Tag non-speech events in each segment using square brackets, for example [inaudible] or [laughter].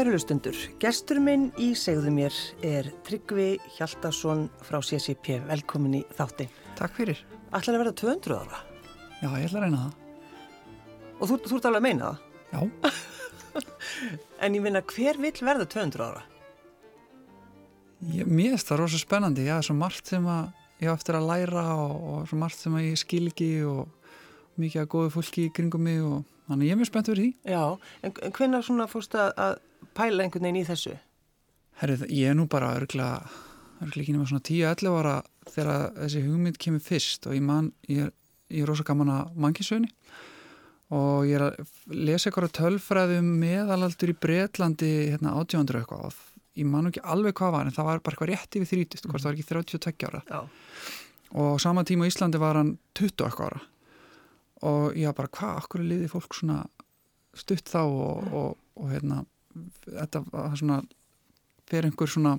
Kærulustundur, gestur minn í segðu mér er Tryggvi Hjaldarsson frá CCP. Velkomin í þátti. Takk fyrir. Ætlar að verða 200 ára? Já, ég ætla að reyna það. Og þú, þú ert alveg að meina það? Já. [laughs] en ég minna, hver vill verða 200 ára? Ég, mér finnst það rosa spennandi. Já, svo margt sem að ég á eftir að læra og, og svo margt sem að ég skil ekki og mikið að góðu fólki í kringum mig og þannig ég er mjög spennt fyrir því. Já, en, en hvenna svona fórst að, að pæla einhvern veginn í þessu? Herrið, ég er nú bara örgla, örgla ekki nema svona 10-11 ára þegar þessi hugmynd kemur fyrst og ég, man, ég, er, ég er rosa gaman að mannkísögni og ég er að lesa eitthvað tölfræðum meðalaldur í Breitlandi hérna 1800 eitthvað og ég man ekki alveg hvað var en það var bara eitthvað rétt yfir 30, hvort það var ekki 32 ára Já. og sama tíma í Íslandi var hann 20 eitthvað ára og ég var bara hvað, akkur er liðið fólk svona stutt þá og, og, og hérna þetta svona fyrir einhver svona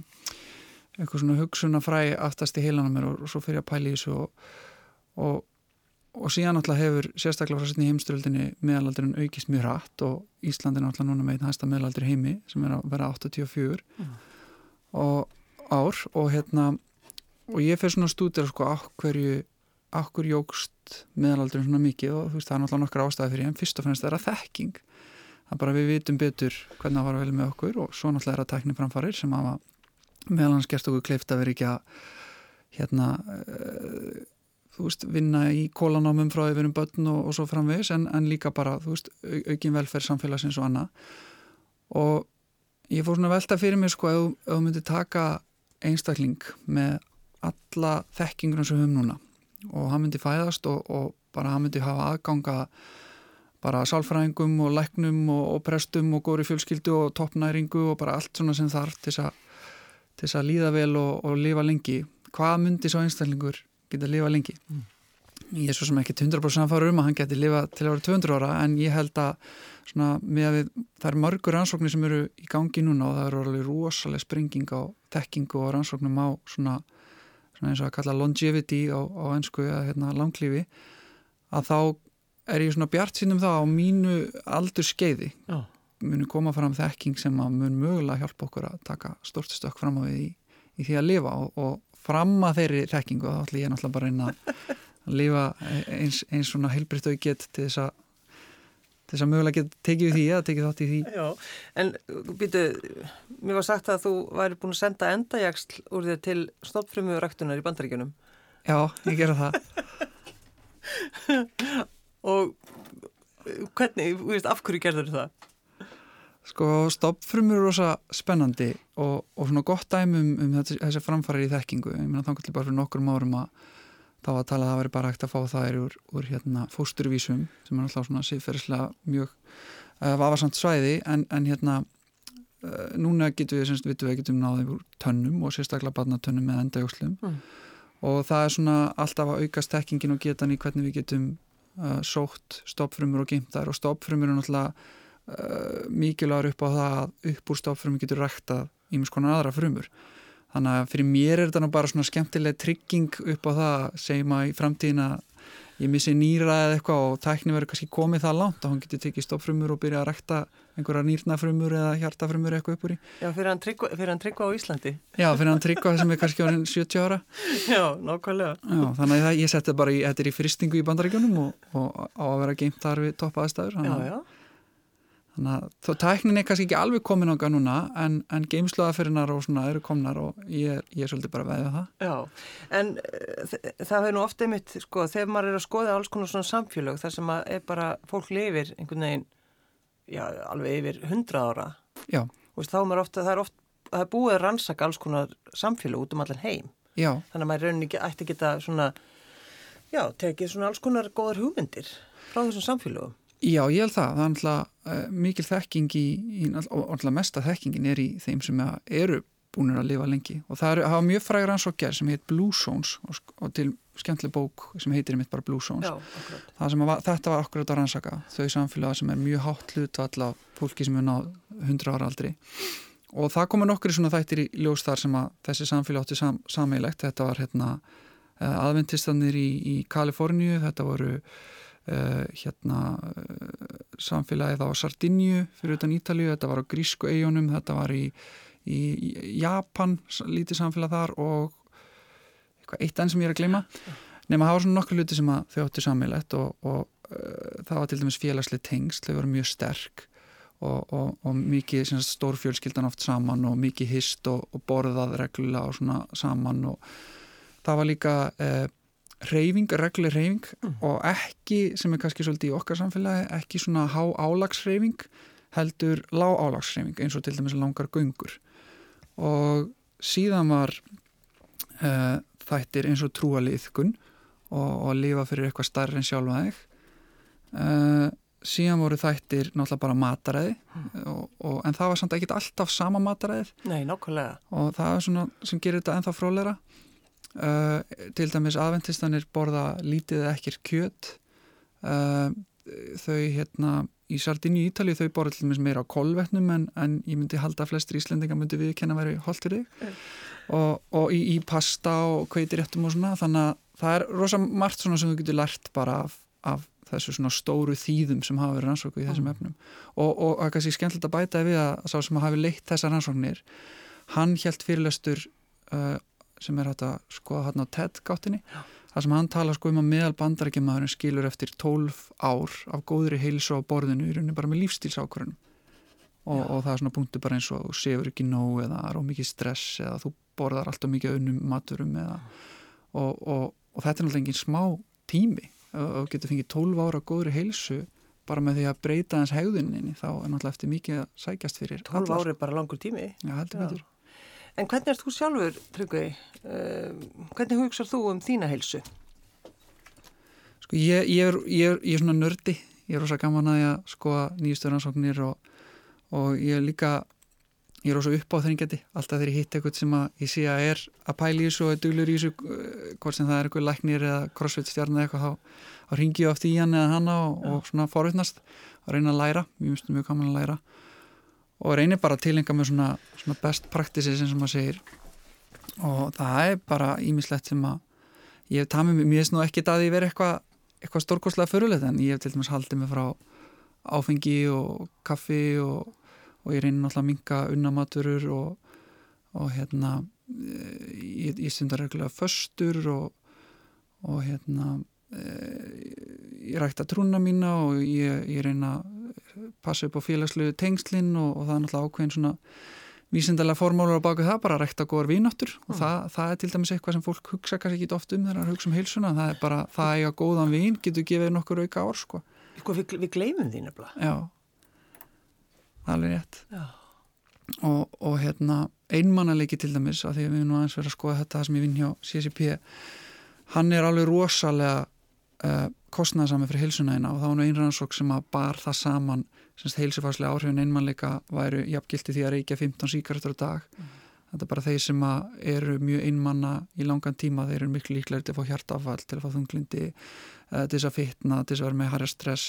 einhver svona hugsunna fræ aftast í heilanum mér og, og svo fyrir að pæli þessu og, og, og síðan alltaf hefur sérstaklega frá setni heimstöldinni meðalaldurinn aukist mjög rætt og Íslandin alltaf núna með hægsta meðalaldur heimi sem er að vera 84 mm. og ár og hérna og ég fyrir svona stúdira sko áhverju áhver jógst meðalaldurinn svona mikið og þú veist það er náttúrulega nokkra ástæði fyrir en fyrst og fremst er það þekking það bara við vitum betur hvernig það var vel með okkur og svo náttúrulega er það tækni framfarir sem hafa meðal hans gerst okkur kleift að vera ekki að hérna uh, þú veist, vinna í kólanámum frá yfirum börn og, og svo framvegis en, en líka bara, þú veist, aukin velferð samfélagsins og annað. Og ég fór svona velta fyrir mig sko ef þú myndir taka einstakling með alla þekkingunum sem við höfum núna og hann myndi fæðast og, og bara hann myndi hafa aðganga bara sálfræðingum og læknum og, og prestum og góri fjölskyldu og toppnæringu og bara allt svona sem þarf til þess að líða vel og, og lifa lengi. Hvað myndi svo einstaklingur geta að lifa lengi? Mm. Ég er svo sem ekki 100% samfara um að hann geti lifa til að vera 200 ára en ég held að svona, við, það er margur rannsóknir sem eru í gangi núna og það eru alveg rosalega springing á tekkingu og rannsóknum á svona, svona eins og að kalla longevity á, á ennsku eða hérna, langlífi að þá er ég svona bjart sínum það á mínu aldur skeiði Já. munu koma fram þekking sem að mun mögulega hjálpa okkur að taka stort stökk fram á við í, í því að lifa og, og fram að þeirri þekkingu þá ætlum ég náttúrulega bara reyna að lifa eins, eins svona heilbritt og ég get til þess að þess að mögulega geta tekið því eða tekið þátt í því. Já, en býtu mér var sagt að þú væri búin að senda endajagsl úr þér til stoppfrömu ræktunar í bandaríkjunum. Já, ég gera það [laughs] og hvernig, veist, af hverju gerður það? Sko stoppfrumur er rosa spennandi og, og svona gott dæmum um þessi framfæri í þekkingu ég meina þannig bara fyrir nokkur árum að þá að tala að það veri bara hægt að fá það úr, úr hérna fósturvísum sem er alltaf svona síðferðislega mjög uh, vafarsamt svæði en, en hérna uh, núna getum við, við, getum náðið úr tönnum og sérstaklega barnatönnum með endajókslum mm. og það er svona alltaf að aukast þekkingin og getan í hvernig við getum uh, sótt stoppfrumur og geimtar og stoppfrumur er náttúrulega uh, mikilvægur upp á það að upp úr stoppfrumur getur rækta ímins konar aðra frumur. Þannig að fyrir mér er þetta bara svona skemmtileg trygging upp á það segjum að í framtíðina ég missi nýra eða eitthvað og tækni verður kannski komið það langt og hann getur tekið stoppfrumur og byrja að rækta einhverja nýrnafrumur eða hjartafrumur eitthvað uppur í. Já, fyrir hann tryggva, tryggva á Íslandi. Já, fyrir hann tryggva sem er kannski orðin 70 ára. Já, nákvæmlega. Já, þannig að ég setti bara í, þetta er í fristingu í bandaríkjunum og, og á að vera geimt þar við toppaðastæður. Já, já. Þannig að þó tæknin er kannski ekki alveg komin ánga núna en, en geimsluðaferðinar og svona eru komnar og ég, ég er svolítið bara veðið það. Já, en uh, það hefur nú ofta einmitt, sko, þegar maður er að skoða alls konar svona samfélög þar sem að er bara, fólk lifir einhvern veginn, já, alveg yfir hundra ára. Já. Og þá er ofta, það er ofta, það er búið að rannsaka alls konar samfélög út um allan heim. Já. Þannig að maður rauninni ekki ætti að geta svona, já, tekið svona alls konar góðar hugmyndir frá þessum samfélögum. Já, ég held það. Það er alltaf uh, mikil þekking í, í og alltaf mesta þekkingin er í þeim sem eru búinir að lifa lengi og það er, hafa mjög frægur ansókjar sem heit Blue Zones og, og til skemmtileg bók sem heitir mitt bara Blue Zones. Já, var, þetta var akkurat að rannsaka þau samfélaga sem er mjög hátt hlutvall af fólki sem er náð 100 ára aldri og það komur nokkri svona þættir í ljós þar sem að þessi samfélag átti sam, sammeilegt. Þetta var hérna, eh, aðventistanir í, í Kaliforníu, þetta voru uh, hérna uh, samfélagið á Sardinju fyrir utan Ítalíu, þetta var á Grísku eigunum, þetta var í, í, í Japan, lítið samfélag þar og eitthvað eitt enn sem ég er að gleyma. Nema það var svona nokkur luti sem þau áttu sammeilegt og, og uh, það var til dæmis félagslega tengst, þau voru mjög sterk og, og, og mikið stór fjölskyldan oft saman og mikið hist og borðað reglulega og svona saman og það var líka reyfing, regluleg reyfing mm. og ekki, sem er kannski svolítið í okkar samfélagi, ekki svona há álagsreyfing heldur lág álagsreyfing eins og til dæmis langar gungur og síðan var uh, þættir eins og trúaliðkun og, og lifa fyrir eitthvað starri en sjálfa þig. Uh, síðan voru þættir náttúrulega bara mataræði mm. og, og, en það var samt ekki alltaf sama mataræðið. Nei, nokkulega og það er svona sem gerir þetta ennþá frólæra Uh, til dæmis aðventistanir borða lítið ekkir kjöt uh, þau hérna í Sardini í Ítali þau borða til dæmis meira á kolvetnum en, en ég myndi halda að flestir íslendinga myndi við kenna verið holdt fyrir þig mm. og, og í, í pasta og kveitiréttum og svona þannig að það er rosa margt svona sem þú getur lært bara af, af þessu svona stóru þýðum sem hafa verið rannsóku í þessum mm. efnum og, og það er kannski skemmtilegt að bæta við að sá sem hafi leitt þessar rannsóknir hann helt fyrirlestur uh, sem er hægt að skoða hérna á TED-gáttinni þar sem hann tala sko um að meðal bandarækjamaðurinn skilur eftir 12 ár af góðri heilsu á borðinu í rauninni bara með lífstílsákvörðunum. Og, og það er svona punktu bara eins og þú sefur ekki nóg eða er ómikið stress eða þú borðar alltaf mikið önnum maturum eða, og, og, og þetta er náttúrulega engin smá tími. Og getur fengið 12 ára góðri heilsu bara með því að breyta hans hegðuninni þá er náttúrulega eftir mikið að sækjast fyrir 12 ári er bara langur tími. Já, heldur betur En hvernig er þú sjálfur, Tryggvi? Uh, hvernig hugsað þú um þína heilsu? Sko ég, ég, er, ég, er, ég er svona nördi, ég er rosa gaman að ég skoða nýjastöðunarsóknir og, og ég er líka, ég er rosa upp á þengjandi, alltaf þegar ég hitt eitthvað sem að ég sé að er að pæli í þessu og er duglur í þessu, uh, hvort sem það er eitthvað læknir eða crossfit stjarn eða eitthvað, þá, þá ringi ég oft í hann eða hanna og, og svona forutnast að reyna að læra, mjög mjög mjög gaman að læra og reynir bara að tilenga með svona, svona best practices eins og maður segir. Og það er bara ímislegt sem að ég hef tamið mér, mér finnst nú ekki að því verið eitthvað eitthvað stórkostlega förulegt en ég hef til dæmis haldið mig frá áfengi og kaffi og, og ég reynir náttúrulega að minga unnamaturur og, og hérna ég, ég stundar reglulega föstur og, og hérna ég rækta trúna mína og ég, ég reyna passa upp á félagslu tengslinn og, og það er náttúrulega ákveðin svona vísindarlega formálur á baku það bara að rekta góðar vínáttur. Og mm. það, það er til dæmis eitthvað sem fólk hugsa kannski ekki oft um þegar það hugsa um heilsuna það er bara það eiga góðan vín getur gefið nokkur auka ár sko. Sko við, við gleymum því nefnilega. Já, er rétt. Og, og hérna einmannalegi til dæmis að því að við nú aðeins verðum að skoða þetta sem ég vinn hjá CCP hann er alveg rosalega uh, kostnæðsami fyrir heilsunæðina og þá er nú einrannsók sem að bar það saman semst heilsufarslega áhrifin einmannleika væru jafngildi því að reykja 15 síkartur á dag mm. þetta er bara þeir sem eru mjög einmanna í langan tíma, þeir eru miklu líklega til að fá hjartafall, til að fá þunglindi uh, til þess að fitna, til þess að vera með harja stress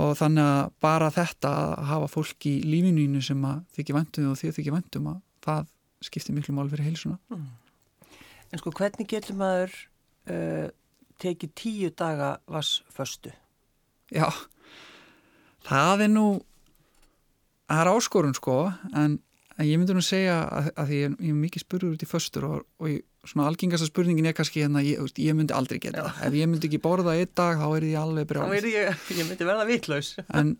og þannig að bara þetta að hafa fólk í lífinuinu sem að þykja vendum og þykja vendum að það skiptir miklu mál fyrir heilsuna mm. En sko hvernig getur maður uh, tekið tíu daga vassföstu. Já, það er nú, það er áskorun sko, en, en ég myndi nú segja að, að ég, ég er mikið spurður út í föstur og, og ég, svona algengasta spurningin er kannski hérna, ég, ég myndi aldrei geta. Já. Ef ég myndi ekki borða einn dag, þá er ég alveg brjáðist. Þá er ég, ég myndi verða vitlaus. En,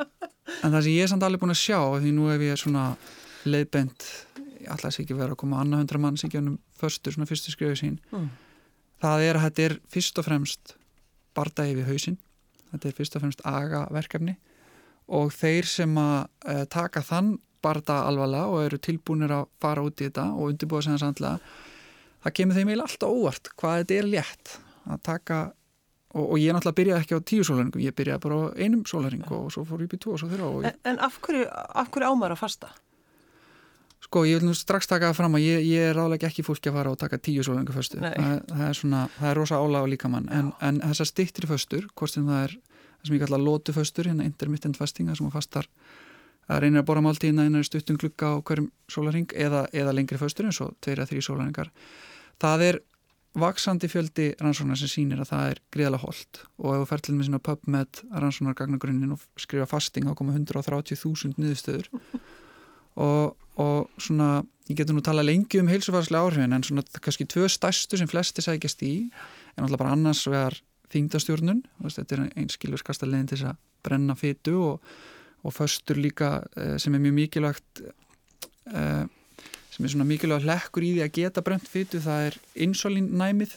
en það sem ég er samt alveg búin að sjá, því nú ef ég er svona leiðbent, að sé ekki vera að koma annað hundra mann sem ekki ánum föstur, svona fyrstu skrifið sín. Mm það er að þetta er fyrst og fremst bardagi við hausin þetta er fyrst og fremst agaverkefni og þeir sem að uh, taka þann barda alvarlega og eru tilbúinir að fara út í þetta og undirbúa sem það sannlega það kemur þeim eiginlega alltaf óvart hvað þetta er létt að taka og, og ég náttúrulega byrjaði ekki á tíu sólaringum ég byrjaði bara á einum sólaring og svo fór ég upp í tvo og svo þurra En, en af hverju, hverju ámar að fasta? Sko ég vil nú strax taka það fram að ég, ég er ráðlega ekki fólki að fara og taka tíu sólengu föstu. Það, það er svona, það er rosa álag og líka mann en, en þessar stittri föstur, hvort sem það er það sem ég kalla lótuföstur, hérna intermittent fasting það sem að fastar að reynir að bora máltíðina einar stuttum glukka á hverjum sólaring eða, eða lengri föstur eins og tveir að þrjí sólaringar það er vaksandi fjöldi rannsóknar sem sýnir að það er greiðlega holdt og ef þú fer til með svona PubMed rannsóknargagnagrunnin og skrifa fasting þá koma 130.000 niðurstöður [laughs] og, og svona ég getur nú tala lengi um heilsufarslega áhrifin en svona kannski tvö stærstu sem flesti sækjast í en alltaf bara annars vegar þingdastjórnun, þetta er einskilverskasta leginn til þess að brenna fytu og, og föstur líka eh, sem er mjög mikilvægt eh, sem er svona mikilvægt hlekkur í því að geta brent fytu, það er insulinnæmið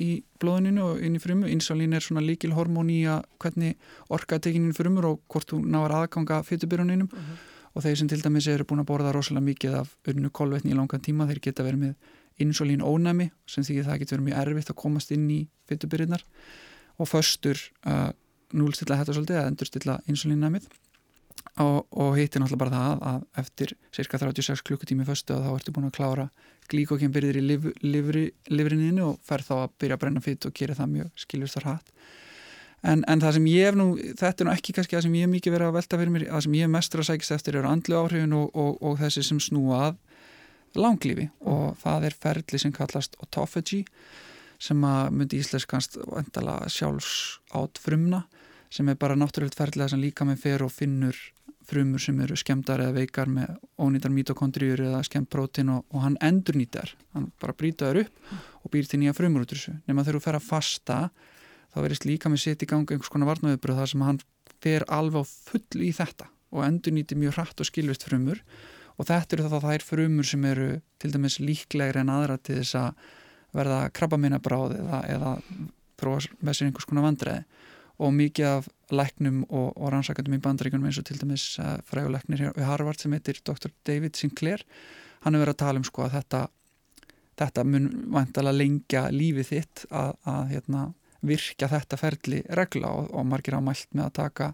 í blóðuninu og inn í frumu. Insulin er svona líkil hormón í að hvernig orkaðtekininn frumur og hvort þú náar aðganga fytubyrjuninum uh -huh. Og þeir sem til dæmis eru búin að borða rosalega mikið af unnu kolvetni í langan tíma, þeir geta verið með insulín ónæmi sem því það getur verið mjög erfitt að komast inn í fytubyrjunar og föstur uh, núlstilla þetta svolítið að endurstilla insulínnæmið og, og heitir náttúrulega bara það að eftir cirka 36 klukkutími föstu að þá ertu búin að klára glíkokjambyrðir í liv, livrininu og fer þá að byrja að brenna fyrt og gera það mjög skiljast og hratt en, en það sem ég hef nú, þetta er nú ekki kannski það sem ég hef mikið verið að velta fyrir mér það sem ég hef mestur að sækist eftir eru andlu áhrifin og, og, og þessi sem snúað langlífi. Og það er ferli sem kallast autophagy sem að myndi íslenskast sjálfs átt frumna sem er bara náttúrulegt ferðilega sem líka með fer og finnur frumur sem eru skemdar eða veikar með ónýtar mitokondriur eða skemmt prótin og, og hann endur nýtar hann bara brýtaður upp og býr til nýja frumur út úr þessu. Nema þegar þú fer að fasta þá verist líka með sitt í ganga einhvers konar varnaðubröð þar sem hann fer alveg á full í þetta og endur nýti mjög hratt og skilvist frumur og þetta eru þá þær frumur sem eru til dæmis líklegri en aðra til þess að verða krabbameinabráð eða, eða með sér einhvers konar vandræði og mikið af læknum og, og rannsakandum í bandaríkunum eins og til dæmis uh, fræguleiknir við Harvard sem heitir Dr. David Sinclair hann er verið að tala um sko að þetta þetta mun vantala lengja lífið þitt að, að hérna, virka þetta ferli regla og, og margir ámælt með að taka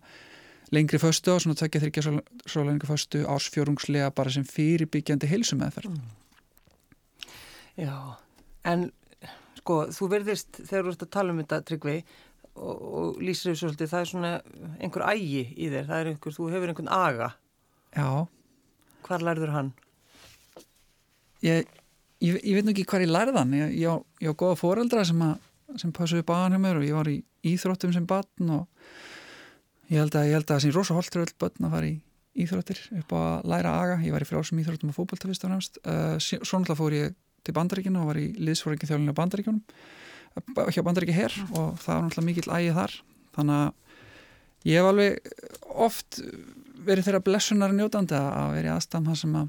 lengri föstu og svona tökja þryggja svo, svo lengri föstu ásfjórungslega bara sem fyrirbyggjandi heilsumeðferð mm. Já, en sko þú verðist þegar þú ert að tala um þetta tryggvei og, og lýsir þessu svolítið, það er svona einhver ægi í þér, það er einhver, þú hefur einhvern aga. Já. Hvar lærður hann? Ég, ég, ég veit nú ekki hvar ég lærði hann, ég, ég, ég á goða foreldra sem, sem passuði baðan hjá mér og ég var í íþróttum sem batn og ég held að að það sem rosa holtur öll börn að fara í íþróttir upp á að læra aga, ég var í frálsum íþróttum og fókbalta fyrst og nefnst, uh, svo náttúrulega fór ég til bandaríkinu og var í liðsfóringi þjálfinu á bandaríkunum hjá bandar ekki hér og það var náttúrulega mikill ægið þar. Þannig að ég hef alveg oft verið þeirra blessunar njótandi að vera í aðstæðum það sem, að,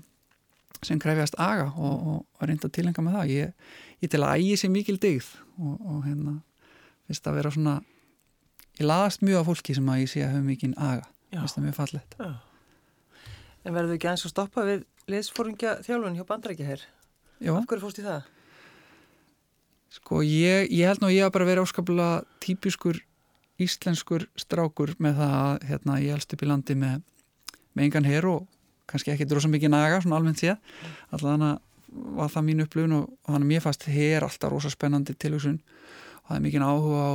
sem krefjast aga og, og reynda að tilenga með það ég, ég til að ægi sér mikil digð og, og hérna finnst að vera svona ég laðast mjög af fólki sem að ég sé að hafa mikinn aga finnst það mjög fallet Já. En verður ekki eins og stoppa við liðsfóringja þjálfun hjá bandar ekki hér? Af hverju fórst í það? Sko ég, ég held nú ég að bara vera áskaplega típiskur íslenskur strákur með það að hérna, ég helst upp í landi með, með engan hér og kannski ekki drosa mikið naga, svona almennt séð. Alltaf þannig að var það mín upplöfun og, þannig að mér fannst hér alltaf rosa spennandi tilhugsun. Og það er mikið áhuga á,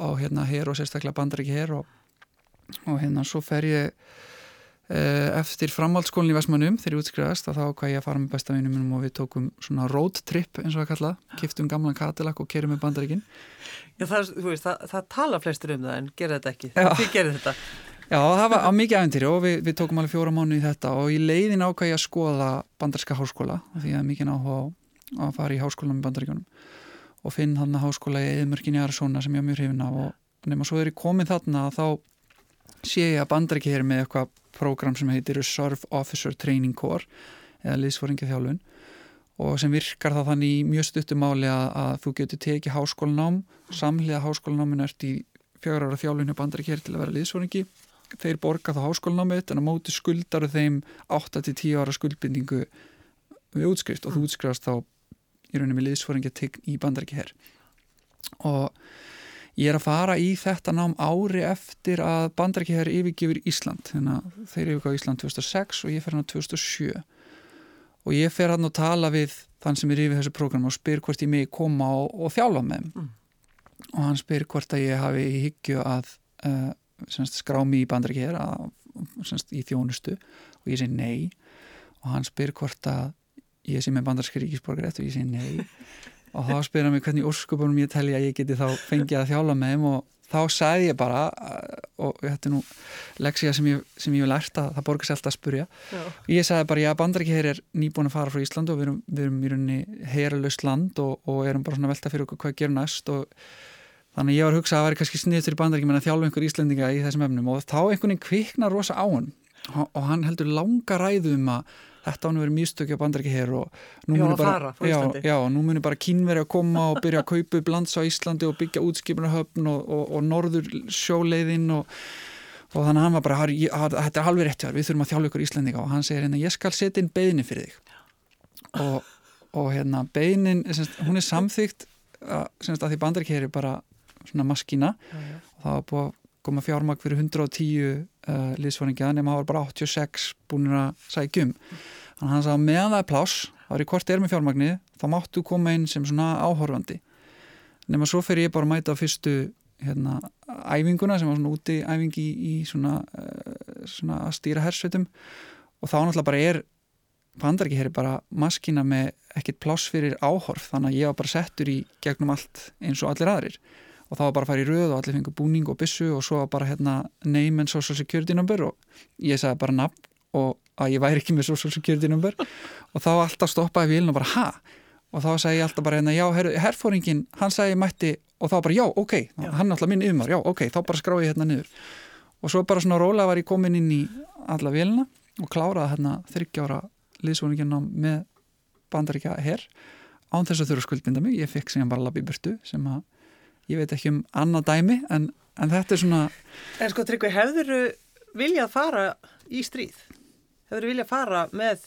á hérna hér og sérstaklega bandar ekki hér og, og hérna svo fer ég Eh, eftir framhaldsskólinn í Vestmannum þegar ég útskriðast þá hvað ég að fara með bestavinum minnum og við tókum svona road trip eins og að kalla kiftum gamlan Cadillac og kerum með bandaríkin. Já það, veist, það, það tala flestur um það en gera þetta ekki. Þið gerir þetta Já það var á mikið æventyri og við, við tókum alveg fjóra mánu í þetta og í leiðin ákvað ég að skoða bandaríska háskóla því að mikið náttúrulega á að fara í háskóla með bandaríkunum og finn hann að háskóla í eðmörkin í Arizona sem ég á mjög hrifin af og nema svo er ég komin þarna þá sé ég að bandaríki hér með eitthvað prógram sem heitir Reserve Officer Training Corps eða liðsforingið þjálfun og sem virkar það þannig í mjög stuttumáli að, að þú getur tekið háskólanám samlega háskólanáminu ert í fjögur ára þjálfun hjá bandaríki hér til að vera liðsforingi þeir borga þá háskólanámið en á móti skuldaru þeim 8-10 ára skuldbindingu við útskrift og þú útskrifast þá í rauninni með liðsforingið í bandaríki hér og Ég er að fara í þetta nám ári eftir að bandarækjaðar yfirgifir Ísland. Þannig að þeir yfirgá Ísland 2006 og ég fer hann á 2007. Og ég fer hann að tala við þann sem er yfir þessu prógram og spyr hvort ég megi koma og, og þjála með þeim. Mm. Og hann spyr hvort að ég hafi í hyggju að uh, semst, skrá mig í bandarækjaðar í þjónustu og ég segi nei. Og hann spyr hvort að ég sé með bandarækja ríkisborgar eftir og ég segi nei. [laughs] og þá spyrir hann mig hvernig úrskupunum ég telli að ég geti þá fengið að þjála með þeim og þá sagði ég bara og þetta er nú leksíða sem ég, sem ég vil lært að það borgar sér alltaf að spurja Já. ég sagði bara, já, bandarækiheyr er nýbúin að fara frá Ísland og við erum, við erum í rauninni heyralust land og, og erum bara svona að velta fyrir okkur hvað gerum næst og þannig ég var að hugsa að það væri kannski sniður til bandarækjum en að þjálfa einhver Íslendinga í þessum efnum og þá einhvern veginn kviknar rosa á hann og hann heldur langa ræðu um að þetta ánum verið mýstökja bandarækja hér og nú Já, muni að bara, bara kínveri að koma og byrja að kaupa upp lands á Íslandi og byggja útskipunarhöfn og, og, og norður sjóleiðin og, og þannig að hann var bara, "Harry, ég- að- þetta er alveg rétt hjá þér, við þurfum að þjálfa ykkur Íslendinga. Og hann segir hérna, ég skal setja inn beðni fyrir þig. Og, og hérna semst, hún er samþygt að, að því er bara svona maskína. Já. og það var búið að koma fjármagn fyrir 110 uh, liðsvaringja nema það var bara 86 búinir að sækjum þannig að hann sagði að meðan það er pláss þá er í hvort er með fjármagnið þá máttu koma inn sem svona áhorfandi. Nema svo fer ég bara að mæta á fyrstu hérna, æfinguna sem var svona úti æfingi í, í svona, uh, svona að stýra hersveitum. Og þá náttúrulega bara er pandar ekki hér er bara maskina með ekkert pláss fyrir áhorf þannig að ég var bara settur í gegnum allt eins og allir aðrir og þá var bara að fara í röð og allir fengur búning og byssu og svo var bara hérna name and social security number og ég sagði bara nafn og að ég væri ekki með social security number. Og þá alltaf stoppaði vélina og bara ha? Og þá sagði ég alltaf bara hérna já, her, herfóringin, hann sagði ég mætti. Og þá bara já, ok, Já. hann alltaf minn yfirmar, já, ok, þá bara skrái ég hérna niður. Og svo bara svona róla var ég komin inn í alla vélina og kláraði hérna þryggjára liðsvoningina með bandaríkja herr án þess að þurfa skuldbinda mig, ég fekk sem bara labbi burtu sem að ég veit ekki um annað dæmi en, en þetta er svona En sko Tryggvi, hefðuru viljað fara í stríð? Hefðuru viljað fara með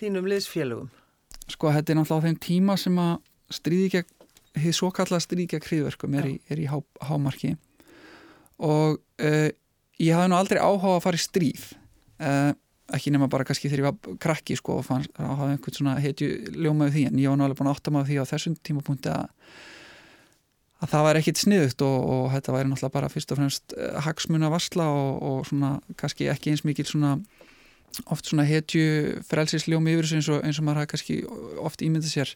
þínum liðsfélögum? sko þetta er náttúrulega á þeim tíma sem að stríði gegn, þið svo kallað stríði gegn hriðverkum er í, er í há, hámarki og uh, ég hafði nú aldrei áhuga að fara í stríð uh, ekki nema bara kannski þegar ég var krakki sko og fann, hafði einhvern svona heitju ljómaði því en ég var nú alveg búin að átta maður því á þessum tímapunkti að að það var ekkit sniðugt og, og þetta væri náttúrulega bara fyrst og fremst uh, hagsmuna varsla og, og svona kannski ekki eins mikil svona oft svona hetju frelsisljómi yfir þessu eins og, eins og maður hafa kannski oft ímyndið sér.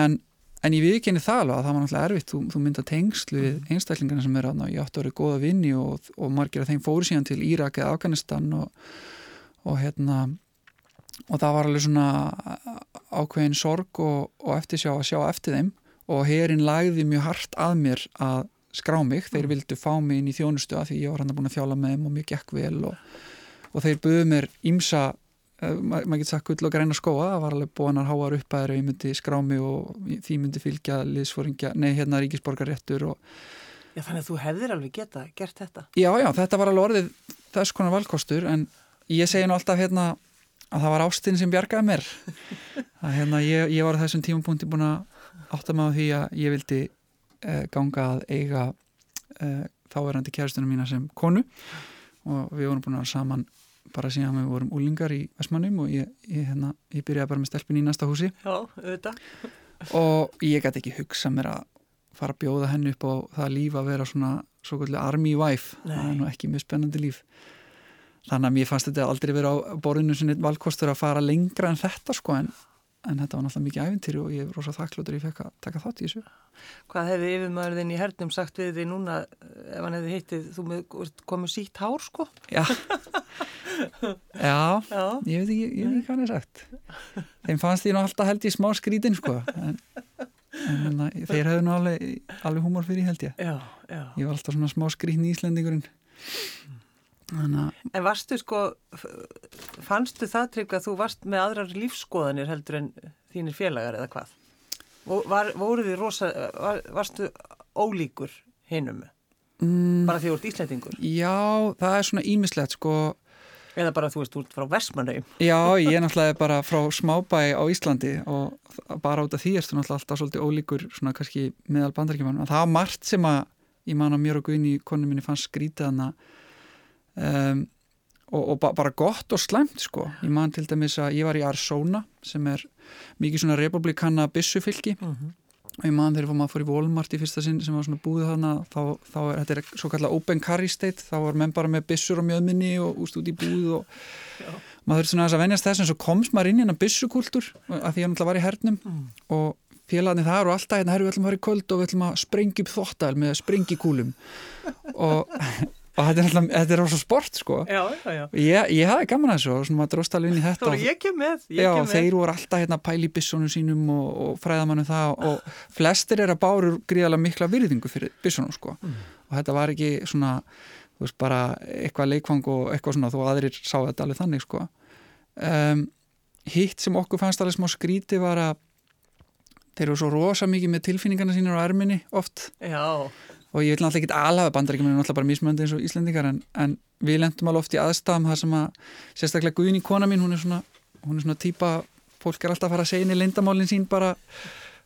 En, en ég viðkenni það alveg að það var náttúrulega erfitt. Þú, þú mynda tengslu við einstaklingarna sem er aðná ég átti að vera góða vinni og, og margir af þeim fóru síðan til Írak eða Afganistan og, og hérna og það var alveg svona ákveðin sorg og, og eftir sjá að sjá eftir þeim og herin lagði mjög hart að mér að skrá mig, þeir vildu fá mig inn í þjónustu að því ég var hann búin að þjála með þeim og mjög gekk vel og, og þeir buðu mér ímsa, ma maður getur sagt gull og græna skóa, það var alveg búin að háar upp að ég myndi skrá mig og því myndi fylgja liðsforingja, nei hérna ríkisborgarréttur og Já, þannig að þú hefðir alveg geta gert þetta. já, já, þetta var alveg orðið þess konar valkostur en ég segi nú alltaf hérna að það var ástinn sem bjargaði mér. [laughs] Að hérna ég, ég var þessum tímapunkti búin að átta mig á því að ég vildi uh, ganga að eiga uh, þáverandi kæristunum mína sem konu. Og við vorum búin að vera saman bara síðan við vorum úlingar í Vestmannum og ég, ég, hérna, ég byrjaði bara með stelpin í næsta húsi. Já, og ég gæti ekki hugsa mér að fara að bjóða henni upp á það líf að vera svona svo kvöldlega army wife. Nei. það er nú ekki mjög spennandi líf. Þannig að mér fannst þetta aldrei vera á borðinu sinni valkostur að fara lengra en þetta sko en, en þetta var náttúrulega mikið æfintýri og ég er rosa þakklótur ég fekk að taka þátt í þessu. Hvað hefði yfirmaðurðin í hernum sagt við því núna eh, ef hann hefði hittið, þú komið sítt hár sko? já. [laughs] Já, Já. ég veit ekki, ég veit ekki hvað hann er sagt. Þeim fannst ég nú alltaf held ég smá skrítin sko. En, en, en þeir hefðu nú alveg, alveg húmor fyrir held ég. Já, já. ég var alltaf svona smá skrítin í Íslendingurinn. Þannig að En varstu sko, fannstu það trygg að þú varst með aðrar lífskoðanir heldur en þínir félagar eða hvað? Var, voru þið rosa, var, varstu ólíkur hinnum? mm, Bara því þú ert Íslendingur? Já, það er svona ímislegt sko Eða bara þú veist, þú ert frá Vestmannheim? Já, ég er náttúrulega bara frá smábæ á Íslandi og bara út af því erstu náttúrulega alltaf svolítið ólíkur svona kannski meðal bandaríkjumann það var margt sem að ég man að mér og Guðni konu minni fannst skrítið hana um, og, og ba bara gott og slæmt sko. Ég man til dæmis að ég var í Arizona sem er mikið svona republikana byssufylki. Mm -hmm. og ég man þegar maður fór í Walmart í fyrsta sinn sem var svona búið þarna þá, þá er þetta er svo kallar open carry state þá var menn bara með byssur á mjöðminni og úst út í búið og maður þurfti svona að venjast þess en svo komst maður inn í hennar byssukultúr að því ég náttúrulega var í hernum. Mm. og félagarnir þar og alltaf hérna, herru, við ætlum að fara í kvöld og við ætlum að sprengja upp þóttal með sprengikúlum og, og þetta er alltaf, þetta er rosa sport sko. Já, já, já. ég, ég hafði gaman að þessu og svona dróst alveg inn í þetta og, ég kem með, ég já, kem með. þeir voru alltaf hérna pæli í bissónum sínum og, og fræðamannu það og flestir er að báru gríðarlega mikla virðingu fyrir bissónum sko. Og þetta var ekki svona þú veist bara eitthvað leikfang og eitthvað svona þó aðrir sá þetta alveg þannig sko. Um, hitt sem okkur fannst alveg smá skríti var að þeir eru svo rosa mikið með tilfinningarna sínur á erminni oft. Já, og ég vil náttúrulega ekki alhafa bandaríkjum en náttúrulega bara mismöndi eins og Íslendingar en, en við lendum alveg oft í aðstæðum þar sem að sérstaklega Guðni kona mín hún er svona, hún er svona típa fólk er alltaf að fara að segja inn í leyndamálin sín bara,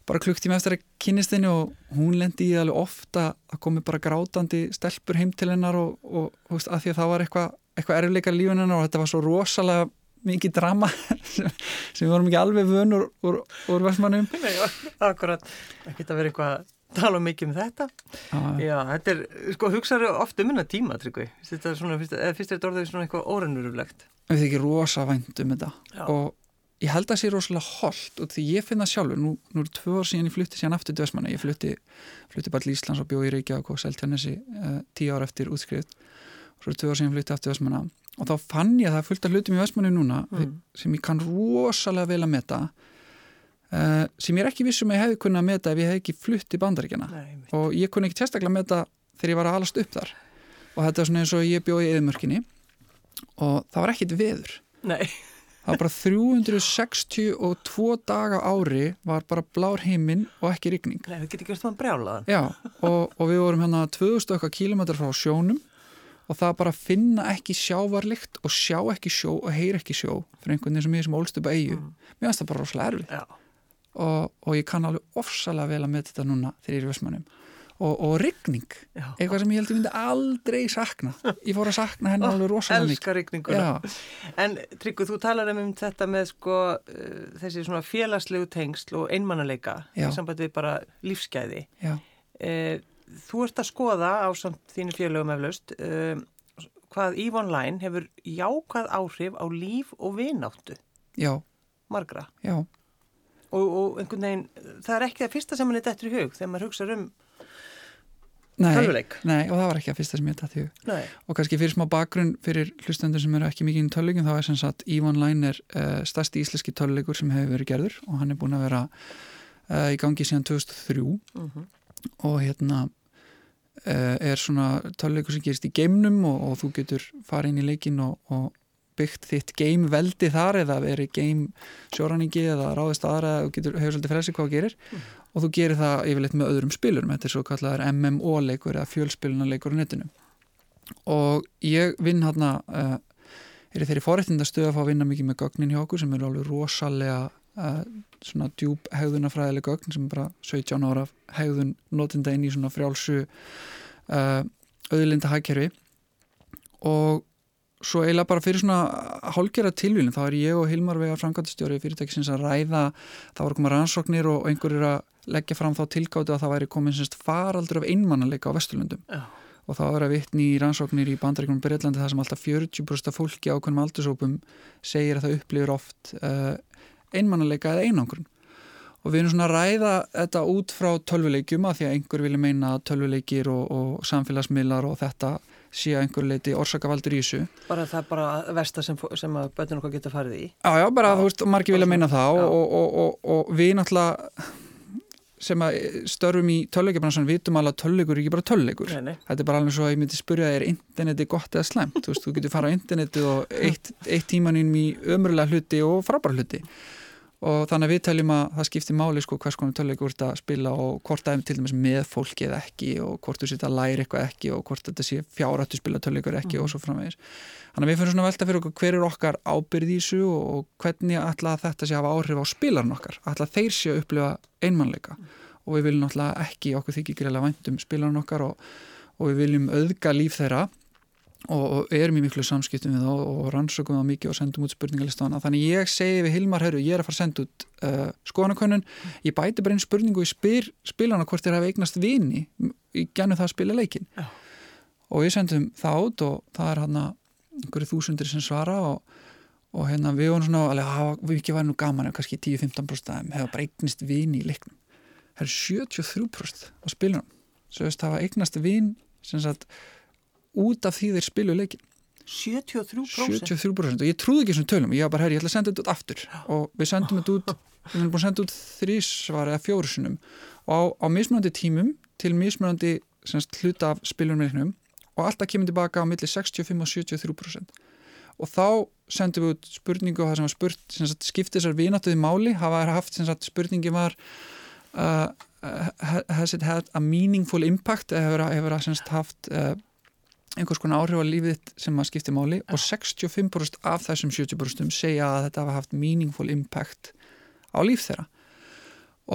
bara klukktíma eftir að kynnistinni og hún lendi í alveg ofta að komi bara grátandi stelpur heim til hennar og, og, og að því að það var eitthvað eitthva erfleikar lífin hennar og þetta var svo rosalega mikið drama [laughs] sem, sem við vorum ekki alveg vön úr, úr, úr versmannum nei, akkurat. Það geta verið eitthvað að tala mikið um þetta. Já, þetta er, sko, hugsaðu oft um hennar tíma, Tryggvi. Þetta er svona, fyrst, fyrst er þetta orðið svona eitthvað órennurulegt. við þykir rosa vænt um þetta Já. og ég held að það sé rosalega holdt og því ég finn það sjálfur, nú, nú eru tvö ár síðan ég flutti síðan aftur til Vestmanna, ég flutti, flutti bara til Íslands og bjóði í Reykjavík og Seltjarnesi uh, tíu ár eftir útskrift og svo eru tvö ár síðan flutti aftur til Vestmanna og þá fann ég að það er fullt af hlutum í Vestmanni núna Mm. sem ég kann rosalega vel að meta uh, sem ég er ekki vissum að ég hefði kunnað að meta ef ég hefði ekki flutt í bandaríkjana Nei, og ég kunni ekki sérstaklega að meta þegar ég var að alast upp þar. Og þetta er svona eins og ég bjóði í eðmörkinni og það var ekkit veður. Nei, það var bara 362 daga ári var bara blár heiminn og ekki rigning. Nei, getur ekki verið svona brjálaðan. Já, og, og við vorum hérna 2000 okkar kílometrar frá sjónum. Og það bara finna ekki sjávarlikt og sjá ekki sjó og heyra ekki sjó fyrir einhvern veginn sem ég sem ólst upp að eigu mér finnst það bara rosalega erfitt. Já, og, og ég kann alveg ofsalega vel að með þetta núna þegar ég er í Vestmannum og, og rigning, já. eitthvað sem ég held ég myndi aldrei sakna ég fór að sakna henni alveg rosalega mikið Elskar rigninguna. En Tryggur, þú talar um þetta með sko uh, þessi svona félagslegu tengsl og einmannaleika Já. í sambandi við bara lífsgæði. já, Uh, þú ert að skoða á samt þínu félögum eflaust uh, hvað EVE Online hefur jákað áhrif á líf og vináttu já, margra. já Og, og einhvern veginn, það er ekki það fyrsta sem mann er dettur í hug þegar maður hugsa um tölvuleik. nei, og það var ekki að fyrsta sem ég dætti hug Nei. og kannski fyrir smá bakgrunn fyrir hlustendur sem eru ekki mikið í tölvleikum þá er sem sagt EVE Online er uh, stærsti íslenski tölvleikur sem hefur verið gerður og hann er búin að vera uh, í gangi síðan 2003 Mm og hérna uh, er svona tölvleikur sem gerist í geimnum og, og þú getur farið inn í leikin og, og byggt þitt geimveldi þar eða verið geim sjóraningi eða ráðist aðra og getur, hefur svolítið frelsi hvað þú gerir. Og þú gerir það yfirleitt með öðrum spilurum þetta er svo kallar MMO-leikur eða fjölspilunarleikur á netinu. Og ég vinn hérna uh, er þeirri forréttindastöð að fá að vinna mikið með gögnin hjá okkur sem eru alveg rosalega uh, svona djúb hegðunafræðileg gögn sem er bara 17 ára hegðun notinda inn í svona frjálsu uh, auðlinda hagkerfi og svo eiginlega bara fyrir svona hálgjara tilvílinn, þá er ég og Hilmar Veigar framkvæmtastjóri fyrirtækisins að ræða það voru koma rannsóknir og einhverjur að leggja fram þá tilgátu að það væri komin semst faraldur af einmannaleika á Vesturlundum Já. og það var að vitni í rannsóknir í bandaríkunum Breitlandi það sem alltaf 40% af fólki á hvernig aldursópum segir að það upplifir oft uh, einmannaleika eða einangrun og við erum svona að ræða þetta út frá tölvuleikjum að því að einhver vilja meina tölvuleikir og, og samfélagsmiðlar og þetta sé að einhver leiti orsakavaldur í þessu Bara það bara versta sem, sem að bötun okkar geta farið í. Já, já, bara þú veist, margir vilja meina það Já. og, og, og, og við náttúrulega sem að störfum í tölvuleikjabransan vitum alveg að tölvuleikur er ekki bara nei. þetta er bara alveg svo að ég myndi spyrja er interneti gott eða slæmt, þú veist, þú getur fara á interneti og eitt, eitt tímaninn í ömurlega hluti og frábæra hluti og þannig að við teljum að það skiptir máli sko hvers konar tölvuleikur ert að spila og hvort er til dæmis með fólki eða ekki og hvort þú setja að læra eitthvað ekki og hvort þetta sé fjárættu spila tölvuleikur ekki og svo framvegis. Þannig að við fyrir svona velta fyrir okkur hver er okkar ábyrð í þessu og hvernig að þetta sé að hafa áhrif á spilarinn okkar? Að þeir sé að upplifa einmannleika? Og við viljum náttúrulega ekki okkur þykir greiðlega vænt um spilarinn okkar og, og við viljum auðga líf þeirra og, erum í miklu samskiptum við þá og rannsökum það mikið og sendum út spurningalistana þannig ég segi við Hilmar, herru, ég er að fara að senda út uh, skoðanakönnun, ég bæti bara einn spurningu og ég spyr spilana hvort þeir hafa eignast vini í gennu það að spila leikin Já. og ég sendum það út og það er hann einhverju þúsundir sem svara og, og hérna við vorum svona alveg, hafa, við ekki væri nú gaman ef kannski 10-15% af þeim hefur bara eignast vini í leiknum. Það er 73% á spilunum svo veist út af því þeir spilu leikin 73%? 73% og ég trúði ekki þessum tölum. Ég var bara, herri, ég ætla að senda þetta út aftur. Og við sendum þetta út við erum búin að senda út þrísvar eða fjórusunum og á, á mismunandi tímum til mismunandi semst, hluta af spilunum og alltaf kemur tilbaka á milli 65 og 73% og þá sendum við út spurningu og það sem var spurt sem sagt, skipti þessar vinatuði máli? Hafa haft sem sagt, spurningi var uh, has it had a meaningful impact? Hefur, semst, haft uh, einhvers konar áhrif á lífið sem að skipti máli og 65% af þessum 70% segja að þetta hafa haft meaningful impact á líf þeirra.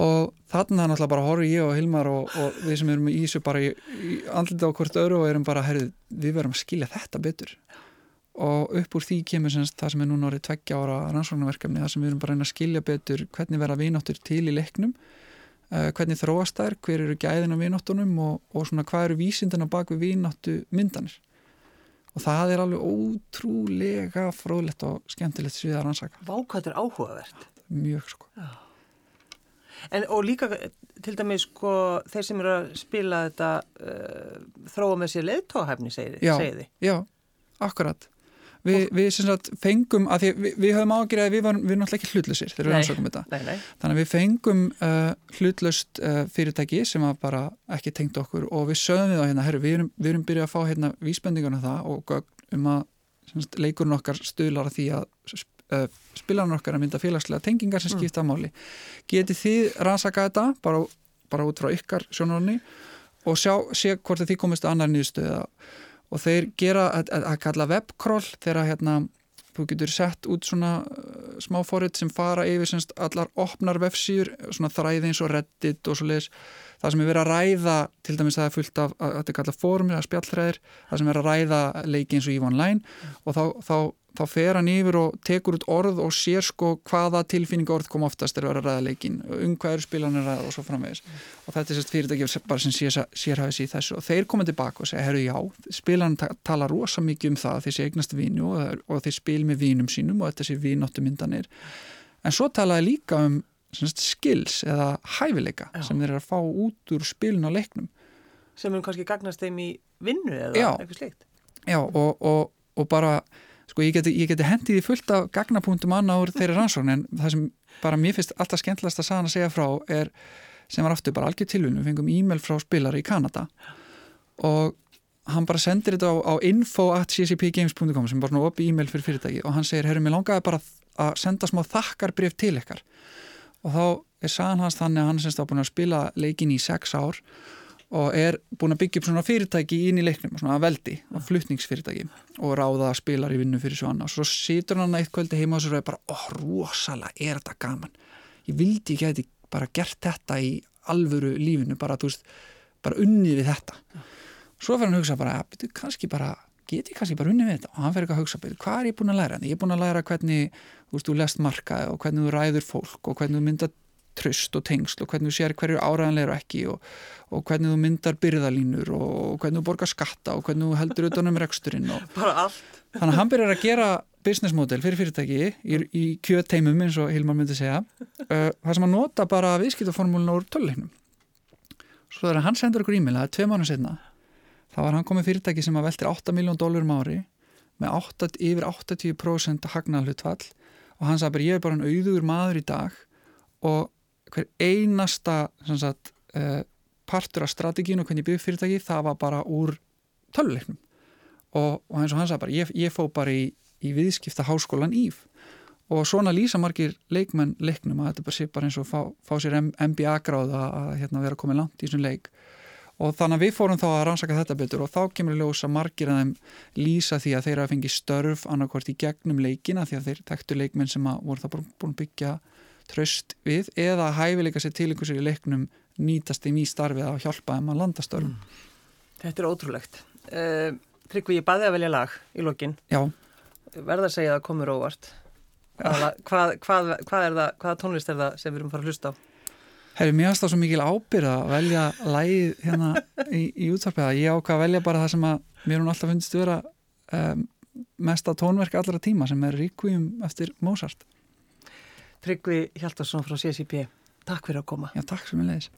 Og þarna náttúrulega bara horfum ég og Hilmar og, og við sem erum í Ísu bara í, í andlita á hvort öru og erum bara herrið, við verðum að skilja þetta betur. Og upp úr því kemur semst það sem er núna orðið tveggja ára rannsóknarverkefni það sem við erum bara að skilja betur hvernig verða vináttur til í leiknum hvernig þróast þær, hver eru gæðin á vináttunum og, og svona hvað eru vísindina bak við vináttu myndanir og það er alveg ótrúlega fróðlegt og skemmtilegt sviðar rannsaka. Vákvært er áhugavert. Mjög sko. Já. En og líka til dæmis sko þeir sem eru að spila þetta uh, þróa með sér leðtóhæfni segið þið. Já, akkurat. Vi, við sagt, fengum, að því við, við höfum ágjörðið að við varum, við erum náttúrulega ekki hlutlusir þegar við ansökum þetta. Nei, nei. Þannig að við fengum uh, hlutlust uh, fyrirtæki sem var bara ekki tengt okkur og við sögum við á hérna, herru, við erum, við erum byrjað að fá hérna vísbendingarna um það og um að sagt, leikurinn okkar stuðlar að því að uh, spilarnar okkar að mynda félagslega tengingar sem mm. skipta mm. máli. Geti þið rannsaka þetta bara, bara út frá ykkar sjónarni og sjá, sé hvort þið komist að annar nýðstöða og þeir gera að, að, að kalla webcrawl þegar hérna þú getur sett út svona uh, smá forrið sem fara yfir semst allar opnar vefsýr, svona þræði eins og reddit og svo leiðis það sem er verið að ræða, til dæmis það er fullt af að þetta er kallað fórumir, að spjallræðir það sem er að ræða leiki eins og EVE Online. Og þá, þá þá fer hann yfir og tekur út orð og sér sko hvaða tilfinninga orð kom oftast er að vera ræðaleikin, um hvað eru spilanir ræða og svo framvegis. Mm. og þetta er sérst fyrirtæki bara sem sér, sérhæfis í þessu. Og þeir koma tilbaka og segja, herru já, spilan tala rosa mikið um það þeir sé eignast vinu og, og þeir spil með vinum sínum og þetta sé vinóttu myndanir en svo talaði líka um sérst, skills eða hæfileika já. sem þeir eru að fá út úr spilin á leiknum. Sem er kannski gagnast þeim í vinnu eða eitthvað slikt Já, og, og, og bara sko ég geti, geti hendið í fullt af gagnapunktum annað úr þeirri rannsókn en það sem bara mér finnst alltaf skemmtilegast að saðan að segja frá er sem var aftur bara algjör tilvunum, við fengum e-mail frá spilari í Kanada og hann bara sendir þetta á, á info.ccpgames.com sem er bara svona opið e-mail fyrir fyrirtæki og hann segir, herru, mér langaði bara að senda smá þakkarbrif til ykkar. Og þá er saðan hans þannig að hann semst á búin að spila leikin í sex ár og er búin að byggja upp svona fyrirtæki inn í leiknum, svona veldi og flutningsfyrirtæki og ráða spilar í vinnu fyrir svo annað. Og svo situr hann eitt kvöldi heima og svo er bara, ó, rosalega er þetta gaman. Ég vildi ekki að þetta bara gert þetta í alvöru lífinu bara, þú veist, bara unnið við þetta. Svo fyrir hann að hugsa bara, ja, betur kannski bara get ég kannski bara unnið við þetta? Og hann fyrir ekki að hugsa, betur, hvað er ég búin að læra? Ég er búin að læra hvernig, þú veist, þú lest marka og hvernig þú ræður fólk og hvernig þú mynda tröst og tengsl og hvernig þú sér hverju áræðanlegur ekki og, og hvernig þú myndar byrðalínur og hvernig þú borgar skatta og hvernig þú heldur utan um reksturinn og [laughs] þannig að hann byrjar að gera business model fyrir fyrirtæki í, í kjöteimum eins og Hilmar myndi segja. [laughs] Uh, það sem að nota bara viðskiptaformúlinu úr töluleiknum svo þegar hann sendur okkur e-mail það er tvei mánu setna þá var hann komið fyrirtæki sem að veltir 8 miljón dólarum ári með 8, yfir 80% hagnalhutvall og hann sagði bara ég er bara en auður maður í dag og hver einasta sagt, uh, partur af strategínu hvernig ég byggði fyrirtæki það var bara úr töluleiknum og, og eins og hann sagði bara ég, ég fó bara í, í viðskipta háskólan Íf og svona lýsa margir leikmenn leiknum að þetta bara sé bara eins og fá, fá sér MBA gráð að hérna, vera komið langt í þessum leik. Og þannig að við fórum þá að rannsaka þetta betur og þá kemur ljósa margir að þeim lýsa því að þeir að fengi störf annarkvært í gegnum leikina því að þeir þekktu leikmenn sem voru það búin byggja tröst við eða hæfileika sér til einhversu í leiknum nýtast þeim í starfið að hjálpa þeim að landa störfum. Mm. Þetta er ótrúlegt. Uh, Tryggvi, ég baði að velja lag í lokin. Já. Verða að segja að það komur óvart. Hvað, hvað, hvað, hvað er það, hvaða tónlist er það sem við erum að fara að hlusta á? Herri, mér finnst það svo mikil ábyrða að velja lægið hérna í, í útvarpiða. Ég ákvað að velja bara það sem að mér hún alltaf finnst vera um, mesta tónverk allra tíma sem er Requiem eftir Mozart. Tryggvi Hjaltarsson frá CSIP Takk fyrir að koma. Já, takk sem ég leiðis